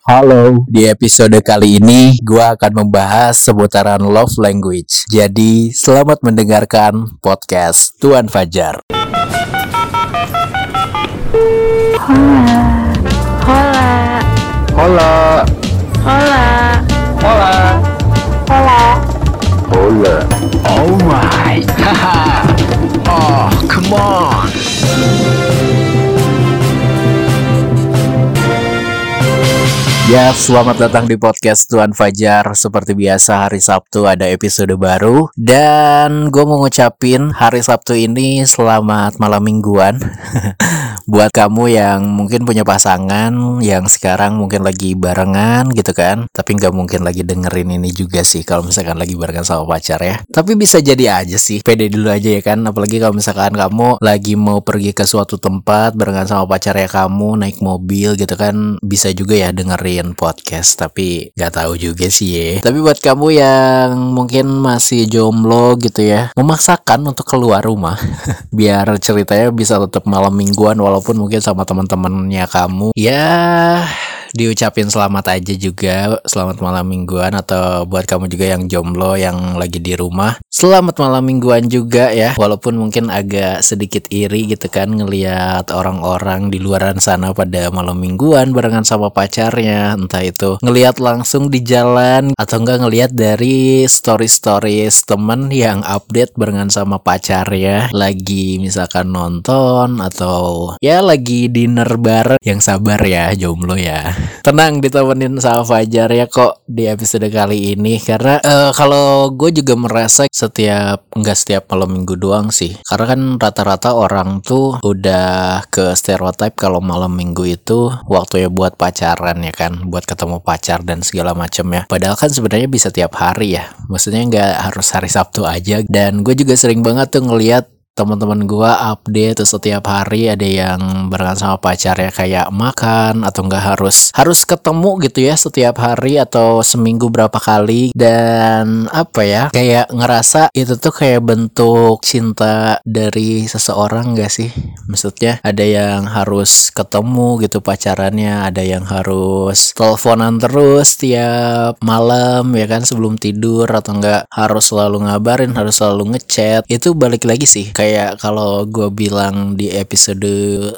Halo, di episode kali ini gue akan membahas seputaran love language. Jadi, selamat mendengarkan podcast Tuan Fajar. Hola. Hola. Hola. Hola. Hola. Ya, selamat datang di podcast Tuan Fajar. Seperti biasa hari Sabtu ada episode baru dan gue mau ngucapin hari Sabtu ini selamat malam mingguan. Buat kamu yang mungkin punya pasangan yang sekarang mungkin lagi barengan gitu kan, tapi nggak mungkin lagi dengerin ini juga sih kalau misalkan lagi barengan sama pacar ya. Tapi bisa jadi aja sih, pede dulu aja ya kan. Apalagi kalau misalkan kamu lagi mau pergi ke suatu tempat barengan sama pacar ya kamu naik mobil gitu kan, bisa juga ya dengerin podcast. Tapi nggak tahu juga sih ya. Tapi buat kamu yang mungkin masih jomblo gitu ya, memaksakan untuk keluar rumah biar ceritanya bisa tetap malam mingguan walaupun mungkin sama teman-temannya kamu ya diucapin selamat aja juga selamat malam mingguan atau buat kamu juga yang jomblo yang lagi di rumah selamat malam mingguan juga ya. Walaupun mungkin agak sedikit iri gitu kan ngelihat orang-orang di luaran sana pada malam mingguan barengan sama pacarnya. Entah itu ngelihat langsung di jalan atau enggak ngelihat dari story stories temen yang update barengan sama pacarnya. Lagi misalkan nonton atau ya lagi dinner bareng. Yang sabar ya jomblo ya tenang ditemenin sama Fajar ya kok di episode kali ini. Karena eh, kalau gue juga merasa setiap nggak setiap malam minggu doang sih. Karena kan rata-rata orang tuh udah ke stereotype kalau malam minggu itu waktunya buat pacaran ya kan. Buat ketemu pacar dan segala macam ya. Padahal kan sebenarnya bisa tiap hari ya. Maksudnya nggak harus hari Sabtu aja. Dan gue juga sering banget tuh ngeliat teman-teman gua update setiap hari ada yang barengan sama pacar ya kayak makan atau enggak harus harus ketemu gitu ya setiap hari atau seminggu berapa kali. Dan apa ya kayak ngerasa itu tuh kayak bentuk cinta dari seseorang gak sih? Maksudnya ada yang harus ketemu gitu pacarannya ada yang harus teleponan terus tiap malam ya kan sebelum tidur atau enggak harus selalu ngabarin harus selalu ngechat. Itu balik lagi sih kayak kalau gue bilang di episode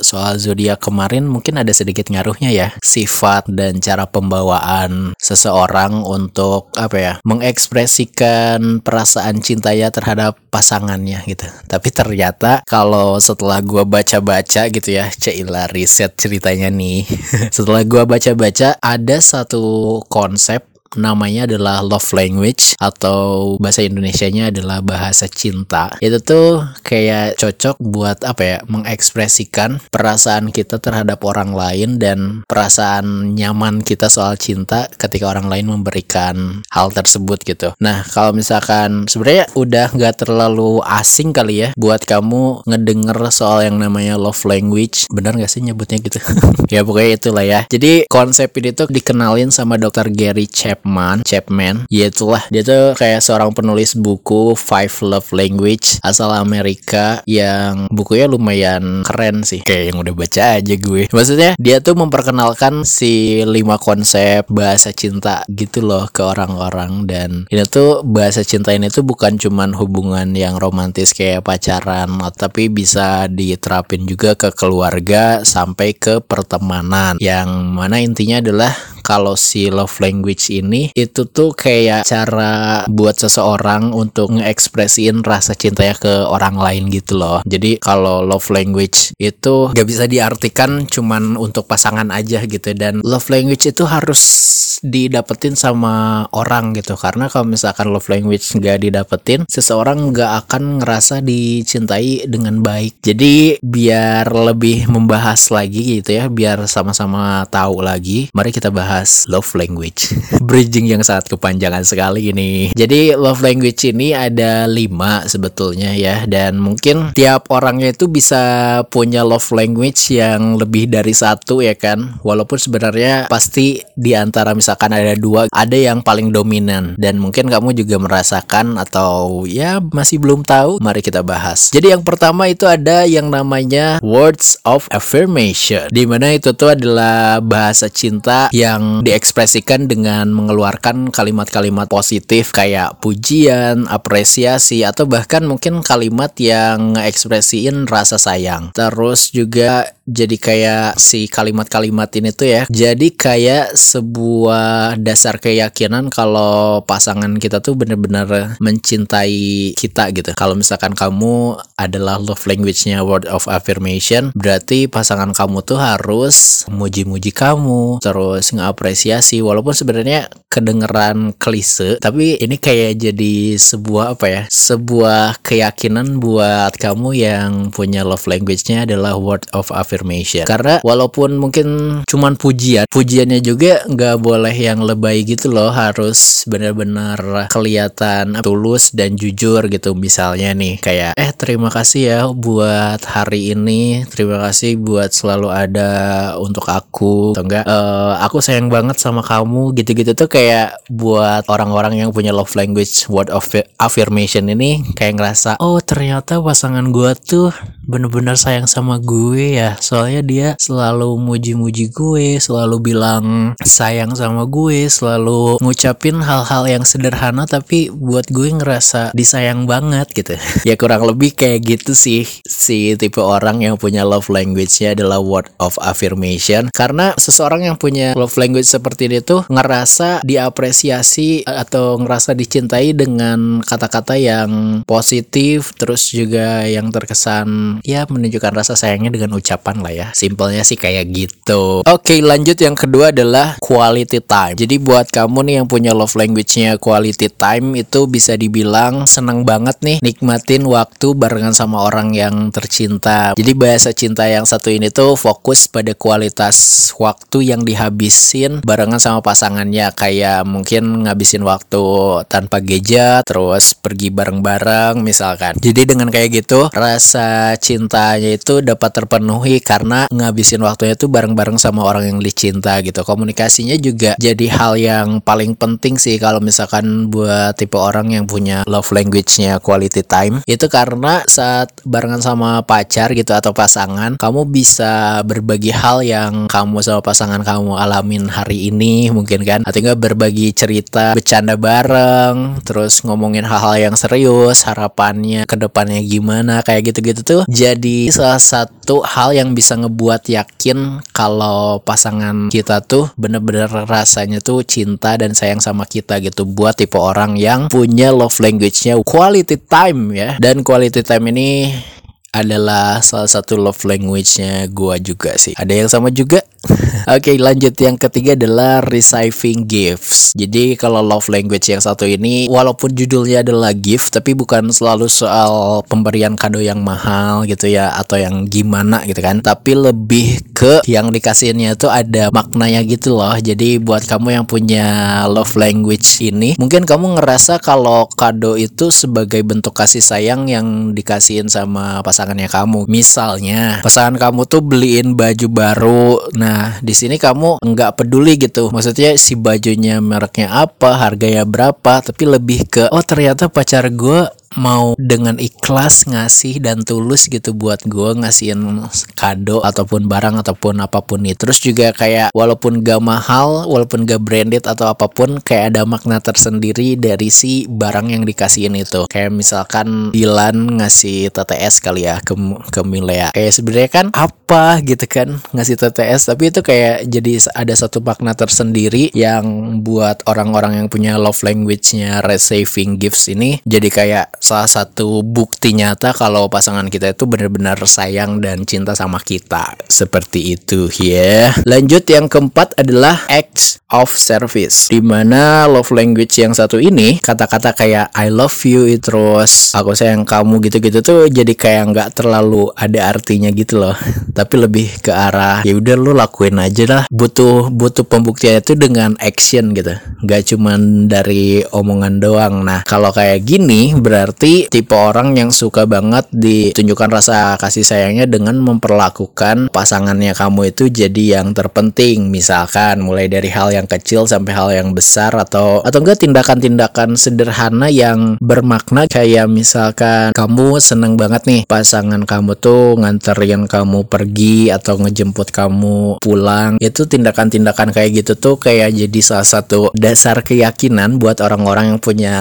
soal zodiak kemarin mungkin ada sedikit ngaruhnya ya. Sifat dan cara pembawaan seseorang untuk apa ya mengekspresikan perasaan cintanya terhadap pasangannya gitu. Tapi ternyata kalau setelah gue baca-baca gitu ya Cila riset ceritanya nih. Setelah gue baca-baca ada satu konsep namanya adalah love language atau bahasa Indonesianya adalah bahasa cinta. Itu tuh kayak cocok buat apa ya? mengekspresikan perasaan kita terhadap orang lain dan perasaan nyaman kita soal cinta ketika orang lain memberikan hal tersebut gitu. Nah, kalau misalkan sebenarnya udah nggak terlalu asing kali ya buat kamu ngedenger soal yang namanya love language. Benar nggak sih nyebutnya gitu? ya pokoknya itulah ya. Jadi konsep ini tuh dikenalin sama Dr. Gary Chapman Chapman, Chapman, ya itulah dia tuh kayak seorang penulis buku Five Love Language asal Amerika yang bukunya lumayan keren sih. Kayak yang udah baca aja gue. Maksudnya dia tuh memperkenalkan si lima konsep bahasa cinta gitu loh ke orang-orang dan ini tuh bahasa cinta ini tuh bukan cuman hubungan yang romantis kayak pacaran, tapi bisa diterapin juga ke keluarga sampai ke pertemanan. Yang mana intinya adalah kalau si love language ini itu tuh kayak cara buat seseorang untuk ngekspresiin rasa cintanya ke orang lain gitu loh. Jadi kalau love language itu gak bisa diartikan cuman untuk pasangan aja gitu. Dan love language itu harus didapetin sama orang gitu. Karena kalau misalkan love language nggak didapetin seseorang nggak akan ngerasa dicintai dengan baik. Jadi biar lebih membahas lagi gitu ya biar sama-sama tahu lagi mari kita bahas love language. Bridging yang sangat kepanjangan sekali ini. Jadi love language ini ada lima sebetulnya ya. Dan mungkin tiap orangnya itu bisa punya love language yang lebih dari satu ya kan. Walaupun sebenarnya pasti di antara misalkan ada dua ada yang paling dominan. Dan mungkin kamu juga merasakan atau ya masih belum tahu mari kita bahas. Jadi yang pertama itu ada yang namanya words of affirmation. Di mana itu tuh adalah bahasa cinta yang yang diekspresikan dengan mengeluarkan kalimat-kalimat positif kayak pujian, apresiasi atau bahkan mungkin kalimat yang ngekspresiin rasa sayang. Terus juga jadi kayak si kalimat-kalimat ini tuh ya. Jadi kayak sebuah dasar keyakinan kalau pasangan kita tuh bener-bener mencintai kita gitu. Kalau misalkan kamu adalah love language-nya word of affirmation berarti pasangan kamu tuh harus muji-muji kamu terus ngapresiasi walaupun sebenarnya kedengeran klise tapi ini kayak jadi sebuah apa ya? Sebuah keyakinan buat kamu yang punya love language-nya adalah word of affirmation affirmation karena walaupun mungkin cuman pujian pujiannya juga nggak boleh yang lebay gitu loh. Harus benar-benar kelihatan tulus dan jujur gitu. Misalnya nih kayak eh terima kasih ya buat hari ini. Terima kasih buat selalu ada untuk aku. Atau enggak uh, aku sayang banget sama kamu. Gitu-gitu tuh kayak buat orang-orang yang punya love language word of affirmation ini kayak ngerasa oh ternyata pasangan gue tuh bener-bener sayang sama gue ya. Soalnya dia selalu muji-muji gue selalu bilang sayang sama gue selalu ngucapin hal-hal yang sederhana tapi buat gue ngerasa disayang banget gitu. Ya kurang lebih kayak gitu sih. Si tipe orang yang punya love language-nya adalah word of affirmation. Karena seseorang yang punya love language seperti ini tuh ngerasa diapresiasi atau ngerasa dicintai dengan kata-kata yang positif terus juga yang terkesan ya menunjukkan rasa sayangnya dengan ucapan lah ya. Simpelnya sih kayak gitu. Oke lanjut yang kedua adalah quality time. Jadi buat kamu nih yang punya love language-nya quality time itu bisa dibilang seneng banget nih nikmatin waktu barengan sama orang yang tercinta. Jadi bahasa cinta yang satu ini tuh fokus pada kualitas waktu yang dihabisin barengan sama pasangannya. Kayak mungkin ngabisin waktu tanpa gadget terus pergi bareng-bareng misalkan. Jadi dengan kayak gitu rasa cintanya itu dapat terpenuhi karena ngabisin waktunya tuh bareng-bareng sama orang yang dicinta gitu. Komunikasinya juga jadi hal yang paling penting sih kalau misalkan buat tipe orang yang punya love language-nya quality time. Itu karena saat barengan sama pacar gitu atau pasangan, kamu bisa berbagi hal yang kamu sama pasangan kamu alamin hari ini mungkin kan atau enggak berbagi cerita, bercanda bareng, terus ngomongin hal-hal yang serius, harapannya ke depannya gimana kayak gitu-gitu tuh jadi salah satu hal yang bisa ngebuat yakin kalau pasangan kita tuh bener-bener rasanya tuh cinta dan sayang sama kita gitu buat tipe orang yang punya love language-nya quality time ya dan quality time ini adalah salah satu love language-nya gua juga sih. Ada yang sama juga? Oke, okay, lanjut yang ketiga adalah receiving gifts. Jadi kalau love language yang satu ini walaupun judulnya adalah gift tapi bukan selalu soal pemberian kado yang mahal gitu ya atau yang gimana gitu kan, tapi lebih ke yang dikasihnya tuh ada maknanya gitu loh. Jadi buat kamu yang punya love language ini, mungkin kamu ngerasa kalau kado itu sebagai bentuk kasih sayang yang dikasihin sama pasangan pasangannya kamu. Misalnya, pasangan kamu tuh beliin baju baru. Nah, di sini kamu nggak peduli gitu. Maksudnya si bajunya mereknya apa, harganya berapa, tapi lebih ke oh ternyata pacar gue mau dengan ikhlas ngasih dan tulus gitu buat gue ngasihin kado ataupun barang ataupun apa pun itu terus juga kayak walaupun gak mahal walaupun gak branded atau apa pun kayak ada makna tersendiri dari si barang yang dikasihin itu. Kayak misalkan Dilan ngasih TTS kali ya ke ke Milea. Kayak sebenarnya kan apa gitu kan ngasih TTS tapi itu kayak jadi ada satu makna tersendiri yang buat orang-orang yang punya love language-nya receiving gifts ini jadi kayak salah satu bukti nyata kalau pasangan kita itu benar-benar sayang dan cinta sama kita. Seperti itu ya. Yeah. Lanjut yang keempat adalah acts of service. Di mana love language yang satu ini kata-kata kayak I love you terus aku sayang kamu gitu-gitu tuh jadi kayak nggak terlalu ada artinya gitu loh. Tapi lebih ke arah ya udah lu lakuin aja lah. Butuh butuh pembuktian itu dengan action gitu. Gak cuman dari omongan doang. Nah kalau kayak gini berarti berarti tipe orang yang suka banget ditunjukkan rasa kasih sayangnya dengan memperlakukan pasangannya kamu itu jadi yang terpenting. Misalkan mulai dari hal yang kecil sampai hal yang besar atau atau enggak tindakan-tindakan sederhana yang bermakna kayak misalkan kamu seneng banget nih pasangan kamu tuh nganterin kamu pergi atau ngejemput kamu pulang. Itu tindakan-tindakan kayak gitu tuh kayak jadi salah satu dasar keyakinan buat orang-orang yang punya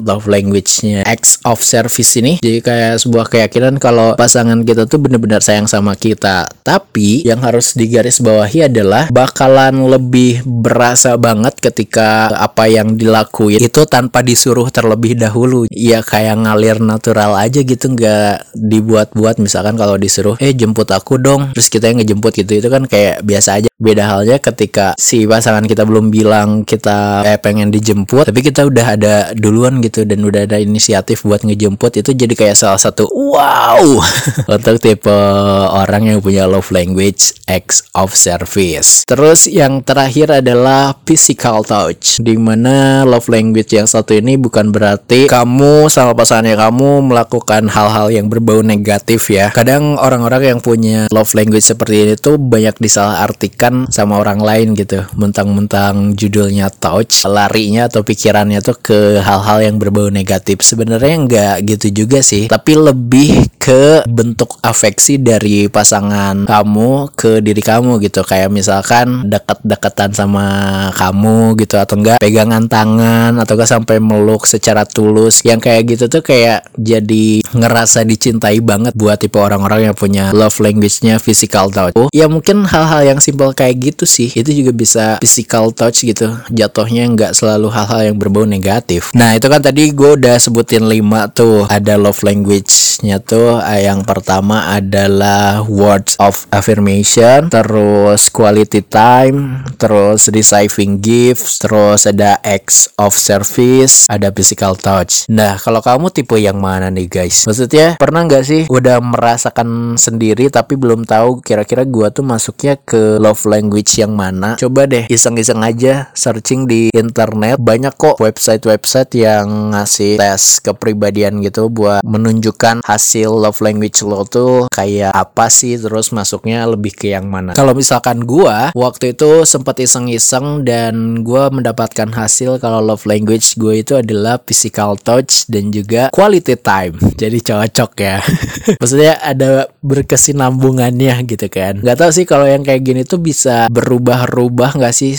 love language-nya acts of service ini. Jadi kayak sebuah keyakinan kalau pasangan kita tuh bener-bener sayang sama kita. Tapi yang harus digarisbawahi adalah bakalan lebih berasa banget ketika apa yang dilakuin itu tanpa disuruh terlebih dahulu. Ya kayak ngalir natural aja gitu nggak dibuat-buat misalkan kalau disuruh eh jemput aku dong terus kita yang ngejemput gitu itu kan kayak biasa aja beda halnya ketika si pasangan kita belum bilang kita eh pengen dijemput tapi kita udah ada duluan gitu dan udah ada inisiatif buat ngejemput itu jadi kayak salah satu wow! Untuk tipe orang yang punya love language acts of service. Terus yang terakhir adalah physical touch di mana love language yang satu ini bukan berarti kamu sama pasangannya kamu melakukan hal-hal yang berbau negatif ya. Kadang orang-orang yang punya love language seperti ini tuh banyak disalahartikan sama orang lain gitu. Mentang-mentang judulnya touch larinya atau pikirannya tuh ke hal-hal yang berbau negatif. Sebenarnya nggak gitu juga sih. Tapi lebih ke bentuk afeksi dari pasangan kamu ke diri kamu gitu. Kayak misalkan deket-deketan sama kamu gitu atau enggak pegangan tangan atau enggak sampai meluk secara tulus. Yang kayak gitu tuh kayak jadi ngerasa dicintai banget buat tipe orang-orang yang punya love language-nya physical touch. Oh, ya mungkin hal-hal yang simple kayak gitu sih itu juga bisa physical touch gitu. Jatuhnya nggak selalu hal-hal yang berbau negatif. Nah itu kan tadi gue udah sebutin lima tuh ada love language-nya tuh eh, yang pertama adalah words of affirmation terus quality time terus receiving gifts terus ada acts of service ada physical touch. Nah kalau kamu tipe yang mana nih guys? Maksudnya pernah nggak sih udah merasakan sendiri tapi belum tahu kira-kira gua tuh masuknya ke love language yang mana? Coba deh iseng-iseng aja searching di internet. Banyak kok website-website yang ngasih tes kepribadian gitu buat menunjukkan hasil love language lo tuh kayak apa sih? Terus masuknya lebih ke yang mana? Kalau misalkan gua waktu itu sempat iseng-iseng dan gua mendapatkan hasil kalau love language gue itu adalah physical touch dan juga quality time. Jadi cocok ya. Maksudnya ada berkesinambungannya gitu kan. Nggak tahu sih kalau yang kayak gini tuh bisa berubah-ubah nggak sih?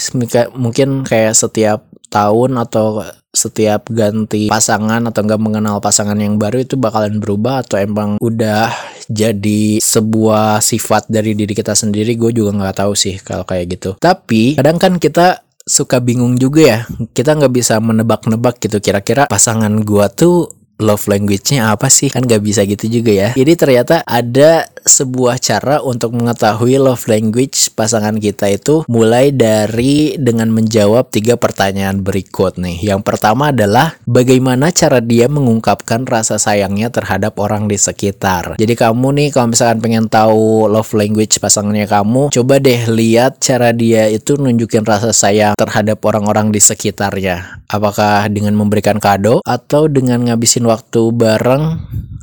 Mungkin kayak setiap tahun atau setiap ganti pasangan atau enggak mengenal pasangan yang baru itu bakalan berubah atau emang udah jadi sebuah sifat dari diri kita sendiri? Gue juga nggak tahu sih kalau kayak gitu. Tapi kadang kan kita suka bingung juga ya. Kita nggak bisa menebak-nebak gitu kira-kira pasangan gua tuh love language-nya apa sih? Kan nggak bisa gitu juga ya. Jadi ternyata ada sebuah cara untuk mengetahui love language pasangan kita itu mulai dari dengan menjawab tiga pertanyaan berikut nih. Yang pertama adalah bagaimana cara dia mengungkapkan rasa sayangnya terhadap orang di sekitar? Jadi kamu nih kalau misalkan pengen tahu love language pasangannya kamu coba deh lihat cara dia itu nunjukin rasa sayang terhadap orang-orang di sekitarnya. Apakah dengan memberikan kado atau dengan ngabisin waktu bareng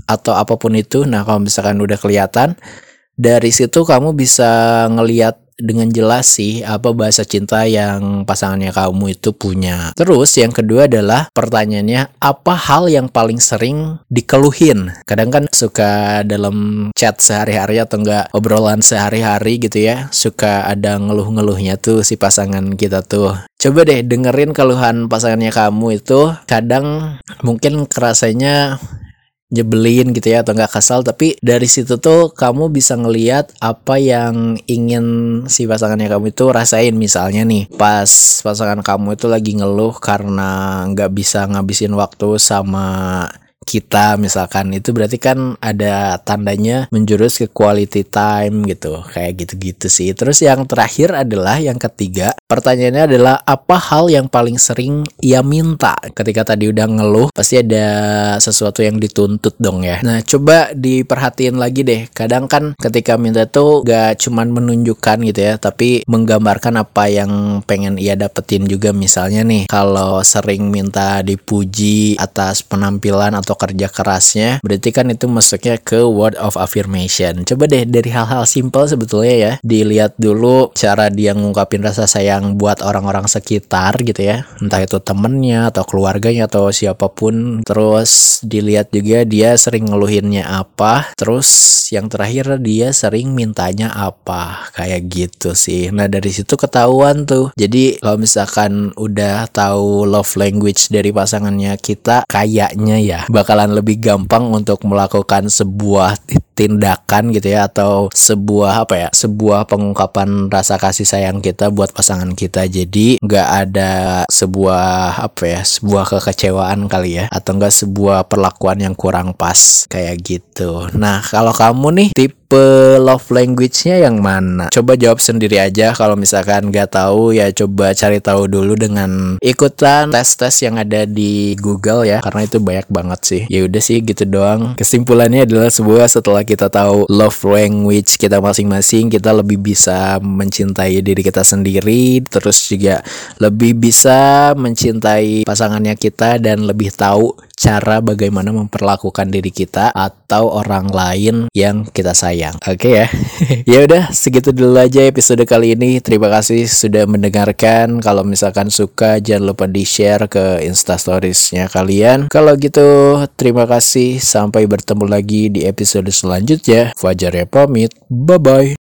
atau apa pun itu. Nah, kalau misalkan udah kelihatan dari situ kamu bisa ngeliat dengan jelas sih apa bahasa cinta yang pasangannya kamu itu punya. Terus yang kedua adalah pertanyaannya apa hal yang paling sering dikeluhin? Kadang kan suka dalam chat sehari-hari atau enggak obrolan sehari-hari gitu ya, suka ada ngeluh-ngeluhnya tuh si pasangan kita tuh. Coba deh dengerin keluhan pasangannya kamu itu kadang mungkin kerasanya nyebelin gitu ya atau nggak kesal tapi dari situ tuh kamu bisa ngeliat apa yang ingin si pasangannya kamu itu rasain. Misalnya nih pas pasangan kamu itu lagi ngeluh karena nggak bisa ngabisin waktu sama kita misalkan itu berarti kan ada tandanya menjurus ke quality time gitu kayak gitu-gitu sih. Terus yang terakhir adalah yang ketiga pertanyaannya adalah apa hal yang paling sering ia minta? Ketika tadi udah ngeluh pasti ada sesuatu yang dituntut dong ya. Nah coba diperhatiin lagi deh. Kadang kan ketika minta tuh gak cuman menunjukkan gitu ya tapi menggambarkan apa yang pengen ia dapetin juga. Misalnya nih kalau sering minta dipuji atas penampilan atau atau kerja kerasnya, berarti kan itu masuknya ke word of affirmation. Coba deh dari hal-hal simple sebetulnya ya, dilihat dulu cara dia ngungkapin rasa sayang buat orang-orang sekitar gitu ya, entah itu temennya atau keluarganya atau siapa pun. Terus dilihat juga dia sering ngeluhinnya apa, terus yang terakhir dia sering mintanya apa, kayak gitu sih. Nah dari situ ketahuan tuh. Jadi kalau misalkan udah tahu love language dari pasangannya kita, kayaknya ya bakalan lebih gampang untuk melakukan sebuah tindakan gitu ya atau sebuah apa ya sebuah pengungkapan rasa kasih sayang kita buat pasangan kita. Jadi nggak ada sebuah apa ya sebuah kekecewaan kali ya atau enggak sebuah perlakuan yang kurang pas kayak gitu. Nah kalau kamu nih tipe love language-nya yang mana? Coba jawab sendiri aja kalau misalkan nggak tahu ya coba cari tahu dulu dengan ikutan tes-tes yang ada di Google ya karena itu banyak banget sih. Ya udah sih gitu doang. Kesimpulannya adalah sebuah setelah kita tahu love language kita masing-masing, kita lebih bisa mencintai diri kita sendiri, terus juga lebih bisa mencintai pasangannya kita dan lebih tahu cara bagaimana memperlakukan diri kita atau orang lain yang kita sayang. Oke okay ya. ya udah segitu dulu aja episode kali ini. Terima kasih sudah mendengarkan. Kalau misalkan suka jangan lupa di-share ke Insta Storiesnya kalian. Kalau gitu terima kasih sampai bertemu lagi di episode selanjutnya. Fajar ya pamit. Bye bye.